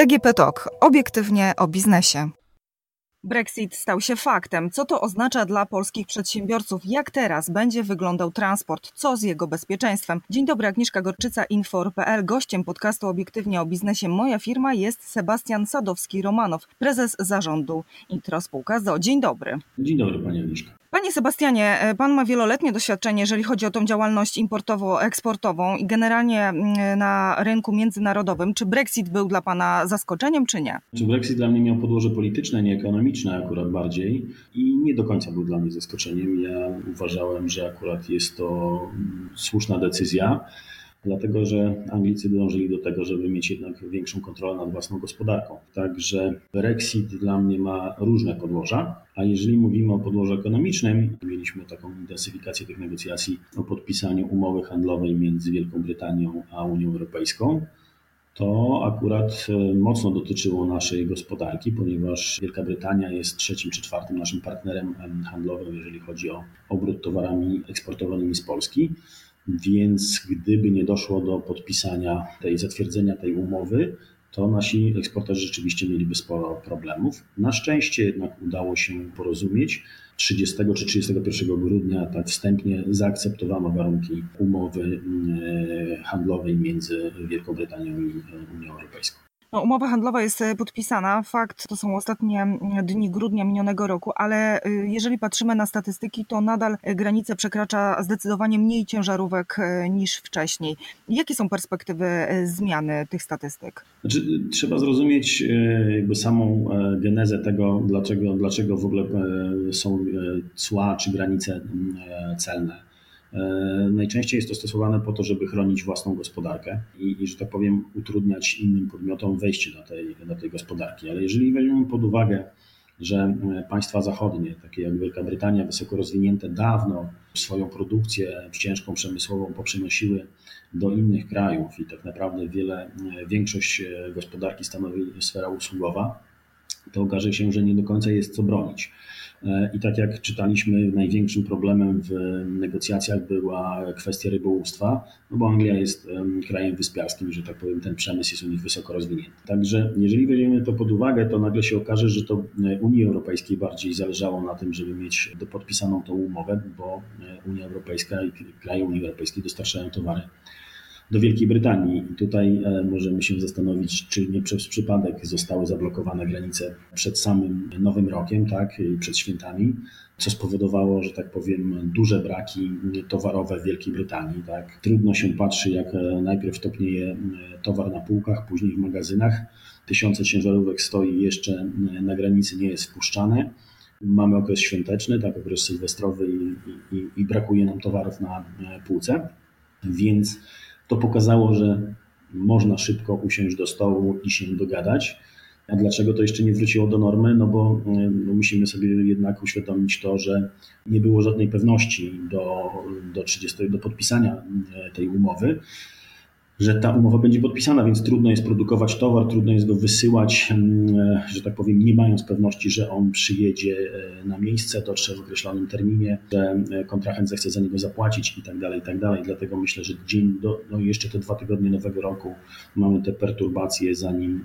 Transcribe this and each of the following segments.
DGP Talk. Obiektywnie o biznesie. Brexit stał się faktem. Co to oznacza dla polskich przedsiębiorców? Jak teraz będzie wyglądał transport? Co z jego bezpieczeństwem? Dzień dobry, Agnieszka Gorczyca, Infor.pl. Gościem podcastu Obiektywnie o biznesie Moja firma jest Sebastian Sadowski-Romanow, prezes zarządu Intro Spółka ZO. Dzień dobry. Dzień dobry, Pani Agnieszka. Panie Sebastianie, e, pan ma wieloletnie doświadczenie, jeżeli chodzi o tą działalność importowo-eksportową i generalnie mm, na rynku międzynarodowym. Czy Brexit był dla pana zaskoczeniem, czy nie? Czy Brexit dla mnie miał podłoże polityczne, nie ekonomiczne akurat bardziej i nie do końca był dla mnie zaskoczeniem. Ja uważałem, że akurat jest to mm, słuszna decyzja dlatego że Anglicy dążyli do tego, żeby mieć jednak większą kontrolę nad własną gospodarką. Także Brexit dla mnie ma różne podłoża, a jeżeli mówimy o podłożu ekonomicznym, mieliśmy taką intensyfikację tych negocjacji o podpisaniu umowy handlowej między Wielką Brytanią a Unią Europejską. To akurat e, mocno dotyczyło naszej gospodarki, ponieważ Wielka Brytania jest trzecim czy czwartym naszym partnerem handlowym, jeżeli chodzi o obrót towarami eksportowanymi z Polski. Więc gdyby nie doszło do podpisania tej, zatwierdzenia tej umowy, to nasi eksporterzy rzeczywiście mieliby sporo problemów. Na szczęście jednak udało się porozumieć. 30 czy 31 grudnia tak wstępnie zaakceptowano warunki umowy e, handlowej między Wielką Brytanią i Unią Europejską. No, umowa handlowa jest e, podpisana. Fakt, to są ostatnie mm, dni grudnia minionego roku, ale y, jeżeli patrzymy na statystyki, to nadal e, granice przekracza zdecydowanie mniej ciężarówek e, niż wcześniej. Jakie są perspektywy zmiany tych statystyk? Znaczy, trzeba zrozumieć jakby samą genezę tego, dlaczego, dlaczego w ogóle są cła czy granice celne. E, najczęściej jest to stosowane po to, żeby chronić własną gospodarkę i, i, że tak powiem, utrudniać innym podmiotom wejście do tej, do tej gospodarki. Ale jeżeli weźmiemy pod uwagę, że e, państwa zachodnie, takie jak Wielka Brytania, wysoko rozwinięte, dawno swoją produkcję ciężką, przemysłową poprzenosiły do innych krajów i tak naprawdę wiele, e, większość gospodarki stanowi sfera usługowa, to okaże się, że nie do końca jest co bronić. E, I tak jak czytaliśmy, największym problemem w negocjacjach była kwestia rybołówstwa, no bo Anglia jest krajem wyspiarskim, że tak powiem, ten przemysł jest u nich wysoko rozwinięty. Także jeżeli weźmiemy to pod uwagę, to nagle się okaże, że to e, Unii Europejskiej bardziej zależało na tym, żeby mieć podpisaną tą umowę, bo e, Unia Europejska i kraje Unii Europejskiej dostarczają towary do Wielkiej Brytanii. Tutaj e, możemy się zastanowić, czy nie przez przypadek zostały zablokowane granice przed samym Nowym Rokiem, tak, i przed świętami, co spowodowało, że tak powiem, duże braki towarowe w Wielkiej Brytanii. Tak. Trudno się patrzy, jak e, najpierw topnieje e, towar na półkach, później w magazynach. Tysiące ciężarówek stoi jeszcze na granicy, nie jest wpuszczane. Mamy okres świąteczny, tak, okres sylwestrowy i, i, i brakuje nam towarów na półce, więc to pokazało, że można szybko usiąść do stołu i się dogadać. A dlaczego to jeszcze nie wróciło do normy? No bo no musimy sobie jednak uświadomić to, że nie było żadnej pewności do, do, 30, do podpisania e, tej umowy że ta umowa będzie podpisana, więc trudno jest produkować towar, trudno jest go wysyłać, mm, e, że tak powiem, nie mając pewności, że on przyjedzie e, na miejsce, dotrze w określonym terminie, że e, kontrahent zechce za niego zapłacić i tak dalej, i tak dalej. Dlatego myślę, że dzień do, no jeszcze te dwa tygodnie nowego roku mamy te perturbacje, zanim,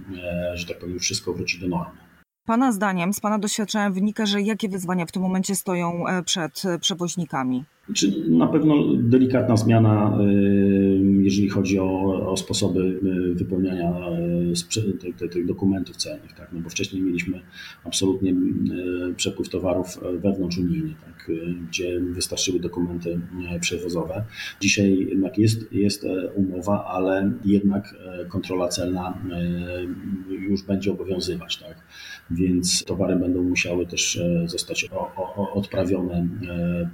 że tak powiem, wszystko wróci do normy. Pana zdaniem, z Pana doświadczenia wynika, że jakie wyzwania w tym momencie stoją przed przewoźnikami? Czy na pewno delikatna zmiana, y, jeżeli chodzi o, o sposoby y, wypełniania y, tych dokumentów celnych, tak? no bo wcześniej mieliśmy absolutnie przepływ towarów wewnątrzunijny, tak? gdzie wystarczyły dokumenty przewozowe. Dzisiaj jednak jest, jest e, umowa, ale jednak e, kontrola celna już będzie obowiązywać. Tak? Więc towary będą musiały też e, zostać odprawione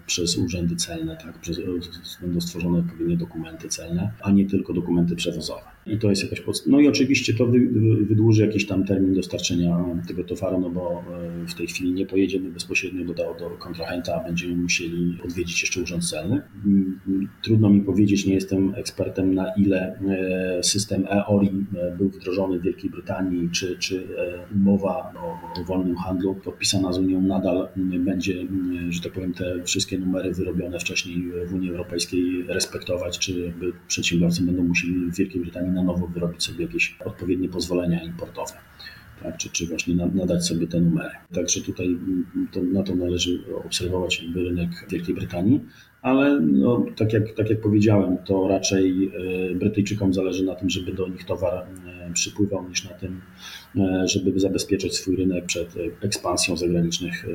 przez urzędy celne, tak? będą stworzone odpowiednie dokumenty celne, a nie tylko dokumenty przewozowe. I to jest jakaś. No i oczywiście to wydłuży jakiś tam termin dostarczenia tego towaru, no bo e, w tej chwili nie pojedziemy bezpośrednio do, do kontrahenta, będziemy musieli odwiedzić jeszcze urząd celny. Mm, trudno mi powiedzieć, nie jestem ekspertem, na ile e, system EORI e, był wdrożony w Wielkiej Brytanii, czy, czy umowa o, o wolnym handlu podpisana z Unią nadal będzie, że tak powiem, te wszystkie numery wyrobione wcześniej w Unii Europejskiej respektować, czy przedsiębiorcy będą musieli w Wielkiej Brytanii na nowo wyrobić sobie jakieś odpowiednie pozwolenia importowe tak, czy, czy właśnie nadać sobie te numery. Także tutaj mm, to, na to należy obserwować jakby rynek Wielkiej Brytanii, ale no, tak, jak, tak jak powiedziałem, to raczej e, Brytyjczykom zależy na tym, żeby do nich towar e, przypływał, niż na tym, e, żeby zabezpieczyć swój rynek przed ekspansją zagranicznych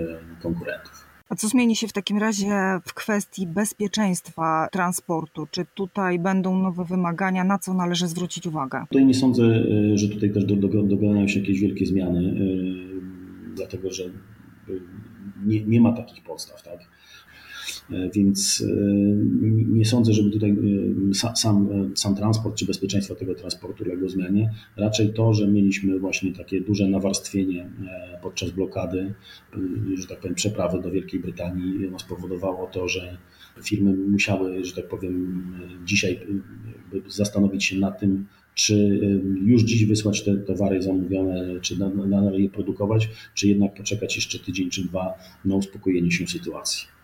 konkurentów. A co zmieni się w takim razie w kwestii bezpieczeństwa transportu? Czy tutaj będą nowe wymagania? Na co należy zwrócić uwagę? Tutaj nie sądzę, e, że tutaj też dokonają się jakieś wielkie zmiany, e, dlatego że e, nie, nie ma takich podstaw. Tak? E, więc e, nie sądzę, żeby tutaj e, sam, sam transport czy bezpieczeństwo tego transportu uległo zmianie. Raczej to, że mieliśmy właśnie takie duże nawarstwienie podczas blokady, że tak powiem, przeprawy do Wielkiej Brytanii, ono spowodowało to, że firmy musiały, że tak powiem, dzisiaj zastanowić się nad tym, czy już dziś wysłać te towary zamówione, czy nadal je produkować, czy jednak poczekać jeszcze tydzień czy dwa na uspokojenie się sytuacji.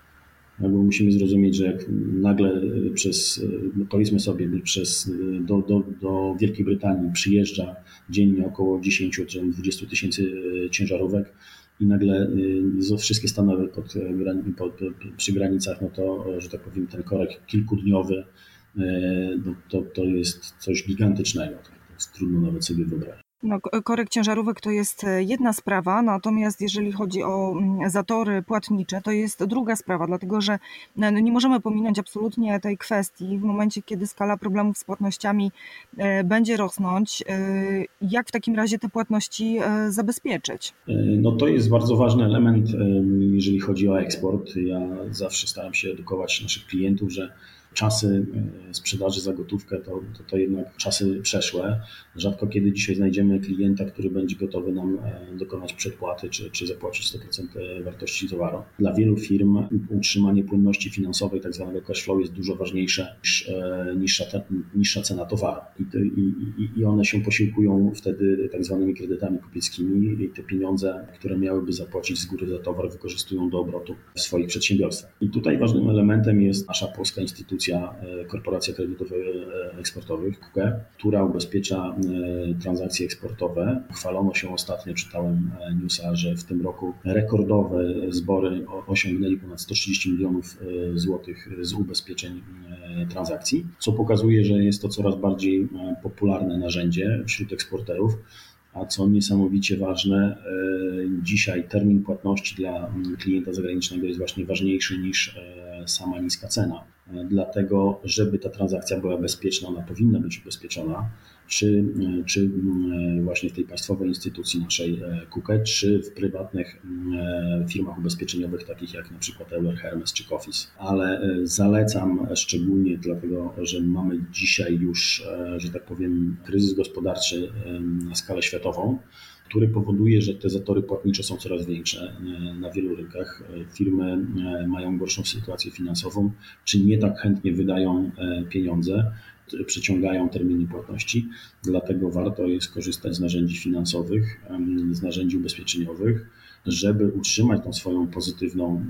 Bo musimy zrozumieć, że jak nagle przez, no powiedzmy sobie, przez, do, do, do Wielkiej Brytanii przyjeżdża dziennie około 10 czy 20 tysięcy ciężarówek i nagle wszystkie stanęły pod, pod, przy granicach, no to, że tak powiem, ten korek kilkudniowy no to, to jest coś gigantycznego. To jest trudno nawet sobie wyobrazić. No, korek ciężarówek to jest e, jedna sprawa, natomiast jeżeli chodzi o mm, zatory płatnicze, to jest druga sprawa, dlatego że no, nie możemy pominąć absolutnie tej kwestii w momencie, kiedy skala problemów z płatnościami e, będzie rosnąć. E, jak w takim razie te płatności zabezpieczyć? No to jest bardzo ważny element, jeżeli chodzi o eksport. Ja zawsze staram się edukować naszych klientów, że czasy e, sprzedaży za gotówkę to, to, to, jednak czasy przeszłe. Rzadko kiedy dzisiaj znajdziemy klienta, który będzie gotowy nam e, dokonać przedpłaty czy, czy zapłacić 100% e, wartości towaru. Dla wielu firm utrzymanie płynności finansowej, tak zwanego cash flow, jest dużo ważniejsze niż niższa, niższa cena towaru. I, i, I one się posiłkują wtedy tak zwanymi kredytami kupieckimi i te pieniądze, które miałyby zapłacić z góry za towar, wykorzystują do obrotu w swoich przedsiębiorstwach. I tutaj ważnym elementem jest nasza polska instytucja, instytucja, e, Korporacja Kredytów e, Eksportowych, KUKE, która ubezpiecza e, transakcje eksportowe. Chwalono się ostatnio, czytałem newsa, że w tym roku rekordowe zbory osiągnęli ponad 130 milionów złotych z ubezpieczeń transakcji, co pokazuje, że jest to coraz bardziej popularne narzędzie wśród eksporterów. A co niesamowicie ważne, dzisiaj termin płatności dla klienta zagranicznego jest właśnie ważniejszy niż sama niska cena dlatego żeby ta transakcja była bezpieczna, ona powinna być ubezpieczona, czy, czy e, właśnie w tej państwowej instytucji naszej KUKE, czy w prywatnych e, firmach ubezpieczeniowych, takich jak na przykład Euler Hermes czy Cofis. Ale e, zalecam szczególnie dlatego, że mamy dzisiaj już, że tak powiem, kryzys gospodarczy na skalę światową, który powoduje, że te zatory płatnicze są coraz większe e, na wielu rynkach. E, firmy e, mają gorszą sytuację finansową, czy nie tak chętnie wydają pieniądze, przeciągają terminy płatności, dlatego warto jest korzystać z narzędzi finansowych, z narzędzi ubezpieczeniowych, żeby utrzymać tą swoją pozytywną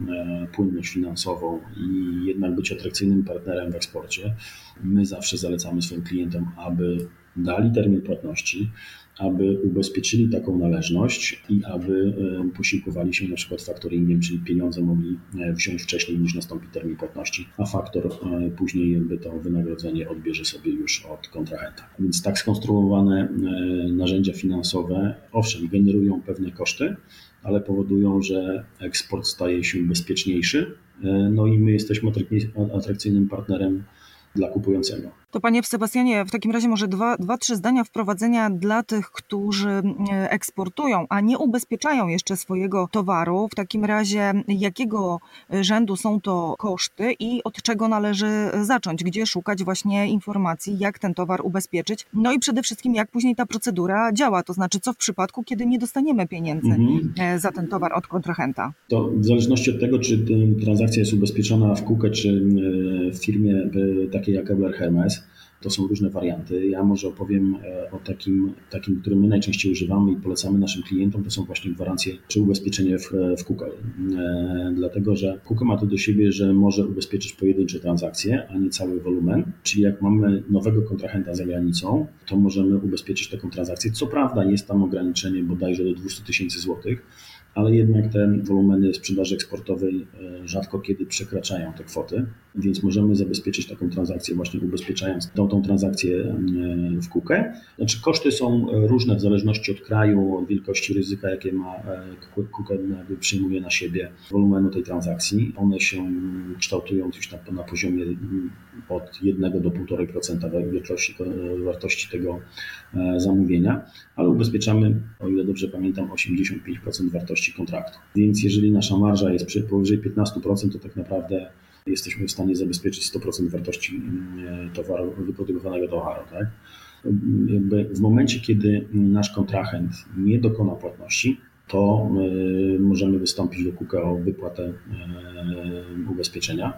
płynność finansową i jednak być atrakcyjnym partnerem w eksporcie. My zawsze zalecamy swoim klientom, aby dali termin płatności, aby ubezpieczyli taką należność i aby e, posiłkowali się na przykład faktoringiem, czyli pieniądze mogli e, wziąć wcześniej niż nastąpi termin płatności, a faktor e, później jakby to wynagrodzenie odbierze sobie już od kontrahenta. Więc tak skonstruowane narzędzia finansowe owszem generują pewne koszty, ale powodują, że eksport staje się bezpieczniejszy, no i my jesteśmy atrakcyjnym partnerem dla kupującego. To panie Sebastianie, w takim razie może dwa, dwa, trzy zdania wprowadzenia dla tych, którzy e, eksportują, a nie ubezpieczają jeszcze swojego towaru. W takim razie jakiego rzędu są to koszty i od czego należy zacząć? Gdzie szukać właśnie informacji, jak ten towar ubezpieczyć? No i przede wszystkim, jak później ta procedura działa, to znaczy co w przypadku, kiedy nie dostaniemy pieniędzy mhm. E, za ten towar od kontrahenta? To w zależności od tego, czy transakcja jest ubezpieczona w KUKE, czy e, w firmie takiej jak Ebler Hermes, To są różne warianty. Ja może opowiem e, o takim, takim który my najczęściej używamy i polecamy naszym klientom. To są właśnie gwarancje czy ubezpieczenie w, w. E, dlatego, że KUKE ma to do siebie, że może ubezpieczyć pojedyncze transakcje, a nie cały wolumen. Czyli jak mamy nowego kontrahenta za granicą, to możemy ubezpieczyć taką transakcję. Co prawda jest tam ograniczenie bodajże do 200 tysięcy złotych, ale jednak te wolumeny sprzedaży eksportowej e, rzadko kiedy przekraczają te kwoty, więc możemy zabezpieczyć taką transakcję właśnie ubezpieczając tą, tą transakcję e, w KUKE. Znaczy koszty są różne w zależności od kraju, od wielkości ryzyka, jakie ma KUKE przyjmuje na siebie wolumenu tej transakcji. One się kształtują gdzieś na, na poziomie od 1 do 1,5% wartości, wartości tego e, zamówienia, ale ubezpieczamy, o ile dobrze pamiętam, 85% wartości kontraktu. Więc jeżeli nasza marża jest powyżej 15%, to tak naprawdę jesteśmy w stanie zabezpieczyć 100% wartości mm, towaru, wyprodukowanego towaru. Tak? W momencie, kiedy nasz kontrahent nie dokona płatności, to y, możemy wystąpić do KUKA o wypłatę y, ubezpieczenia.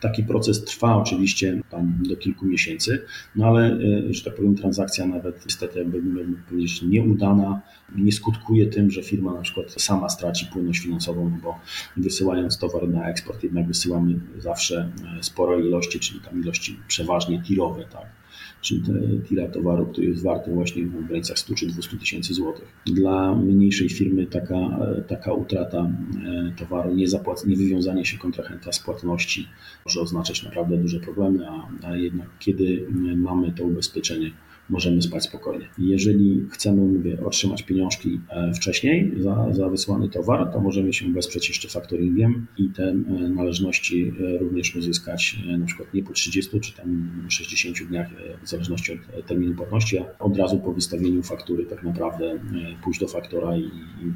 Taki proces trwa oczywiście tam do kilku miesięcy, no ale, y, że tak powiem, transakcja nawet niestety, jakby powiedzieć, nieudana, nie skutkuje tym, że firma na przykład sama straci płynność finansową, no bo wysyłając towar na eksport jednak wysyłamy zawsze spore ilości, czyli tam ilości przeważnie tirowe, tak czyli tira towaru, który jest warty właśnie w granicach 100 czy 200 tysięcy złotych. Dla mniejszej firmy taka, taka utrata e, towaru, niezapłac- niewywiązanie się kontrahenta z płatności może oznaczać naprawdę duże problemy, a, a jednak kiedy mamy to ubezpieczenie, możemy spać spokojnie. Jeżeli chcemy, mówię, otrzymać pieniążki e, wcześniej za, za wysłany towar, to możemy się wesprzeć jeszcze faktoringiem i te e, należności e, również uzyskać na przykład nie po 30 czy tam 60 dniach, w zależności od terminu płatności, a od razu po wystawieniu faktury tak naprawdę pójść do faktora i,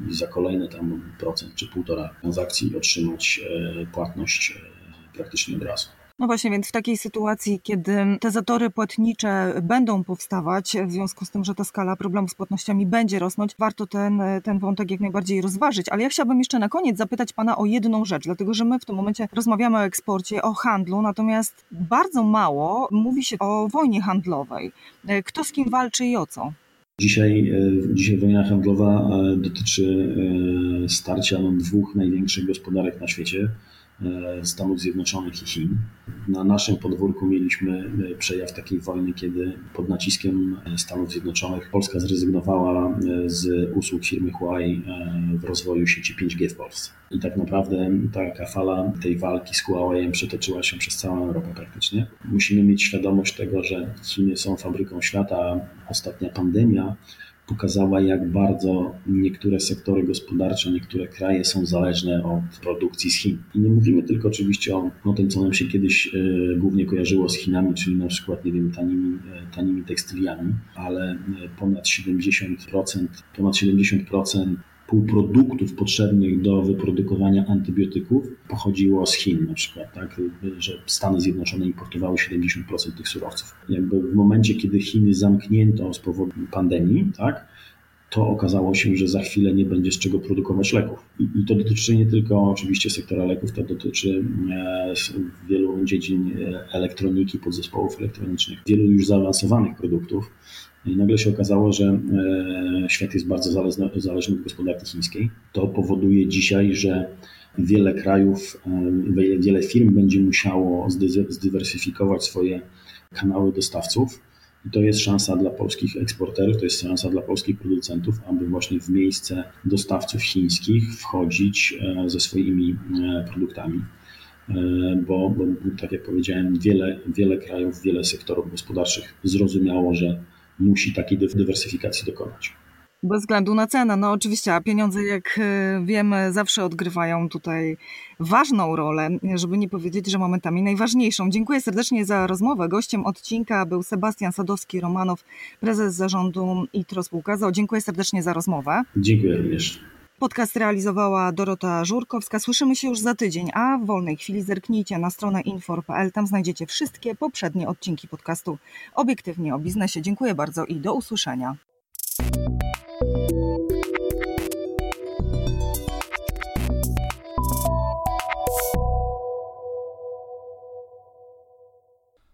i za kolejne tam procent czy półtora transakcji otrzymać płatność praktycznie od razu. No właśnie, więc w takiej sytuacji, kiedy te zatory płatnicze będą powstawać, w związku z tym, że ta skala problemów z płatnościami będzie rosnąć, warto ten, ten wątek jak najbardziej rozważyć. Ale ja chciałabym jeszcze na koniec zapytać Pana o jedną rzecz, dlatego że my w tym momencie rozmawiamy o eksporcie, o handlu, natomiast bardzo mało mówi się o wojnie handlowej. Kto z kim walczy i o co? Dzisiaj, e, dzisiaj wojna handlowa e, dotyczy e, starcia dwóch największych gospodarek na świecie Stanów Zjednoczonych i Chin. Na naszym podwórku mieliśmy e, przejaw takiej wojny, kiedy pod naciskiem e, Stanów Zjednoczonych Polska zrezygnowała z usług firmy Huawei w rozwoju sieci 5G w Polsce. I tak naprawdę taka fala tej walki z Huawei przetoczyła się przez całą Europę praktycznie. Musimy mieć świadomość tego, że Chiny są fabryką świata, ostatnia pandemia pokazała, jak bardzo niektóre sektory gospodarcze, niektóre kraje są zależne od produkcji z Chin. I nie mówimy tylko oczywiście o, o tym, co nam się kiedyś y, głównie kojarzyło z Chinami, czyli na przykład, nie wiem, tanimi, y, tanimi tekstyliami, ale ponad 70%, ponad 70% półproduktów potrzebnych do wyprodukowania antybiotyków pochodziło z Chin na przykład, tak? że Stany Zjednoczone importowały 70% tych surowców. Jakby w momencie, kiedy Chiny zamknięto z powodu pandemii, tak? to okazało się, że za chwilę nie będzie z czego produkować leków. I, I, to dotyczy nie tylko oczywiście sektora leków, to dotyczy e, wielu dziedzin e, elektroniki, podzespołów elektronicznych, wielu już zaawansowanych produktów. I nagle się okazało, że e, świat jest bardzo zależny, zależny od gospodarki chińskiej. To powoduje dzisiaj, że wiele krajów, e, wiele firm będzie musiało zdywersyfikować swoje kanały dostawców. I to jest szansa dla polskich eksporterów, to jest szansa dla polskich producentów, aby właśnie w miejsce dostawców chińskich wchodzić e, ze swoimi produktami. Bo, bo tak jak powiedziałem, wiele, wiele krajów, wiele sektorów gospodarczych zrozumiało, że musi takiej dywersyfikacji dokonać. Bez względu na cenę. No oczywiście, a pieniądze, jak e, wiemy, zawsze odgrywają tutaj ważną rolę, żeby nie powiedzieć, że momentami najważniejszą. Dziękuję serdecznie za rozmowę. Gościem odcinka był Sebastian Sadowski-Romanow, prezes zarządu ITRO Spółka. Dziękuję serdecznie za rozmowę. Dziękuję również. Podcast realizowała Dorota Żurkowska. Słyszymy się już za tydzień, a w wolnej chwili zerknijcie na stronę infor.pl. Tam znajdziecie wszystkie poprzednie odcinki podcastu Obiektywnie o biznesie. Dziękuję bardzo i do usłyszenia.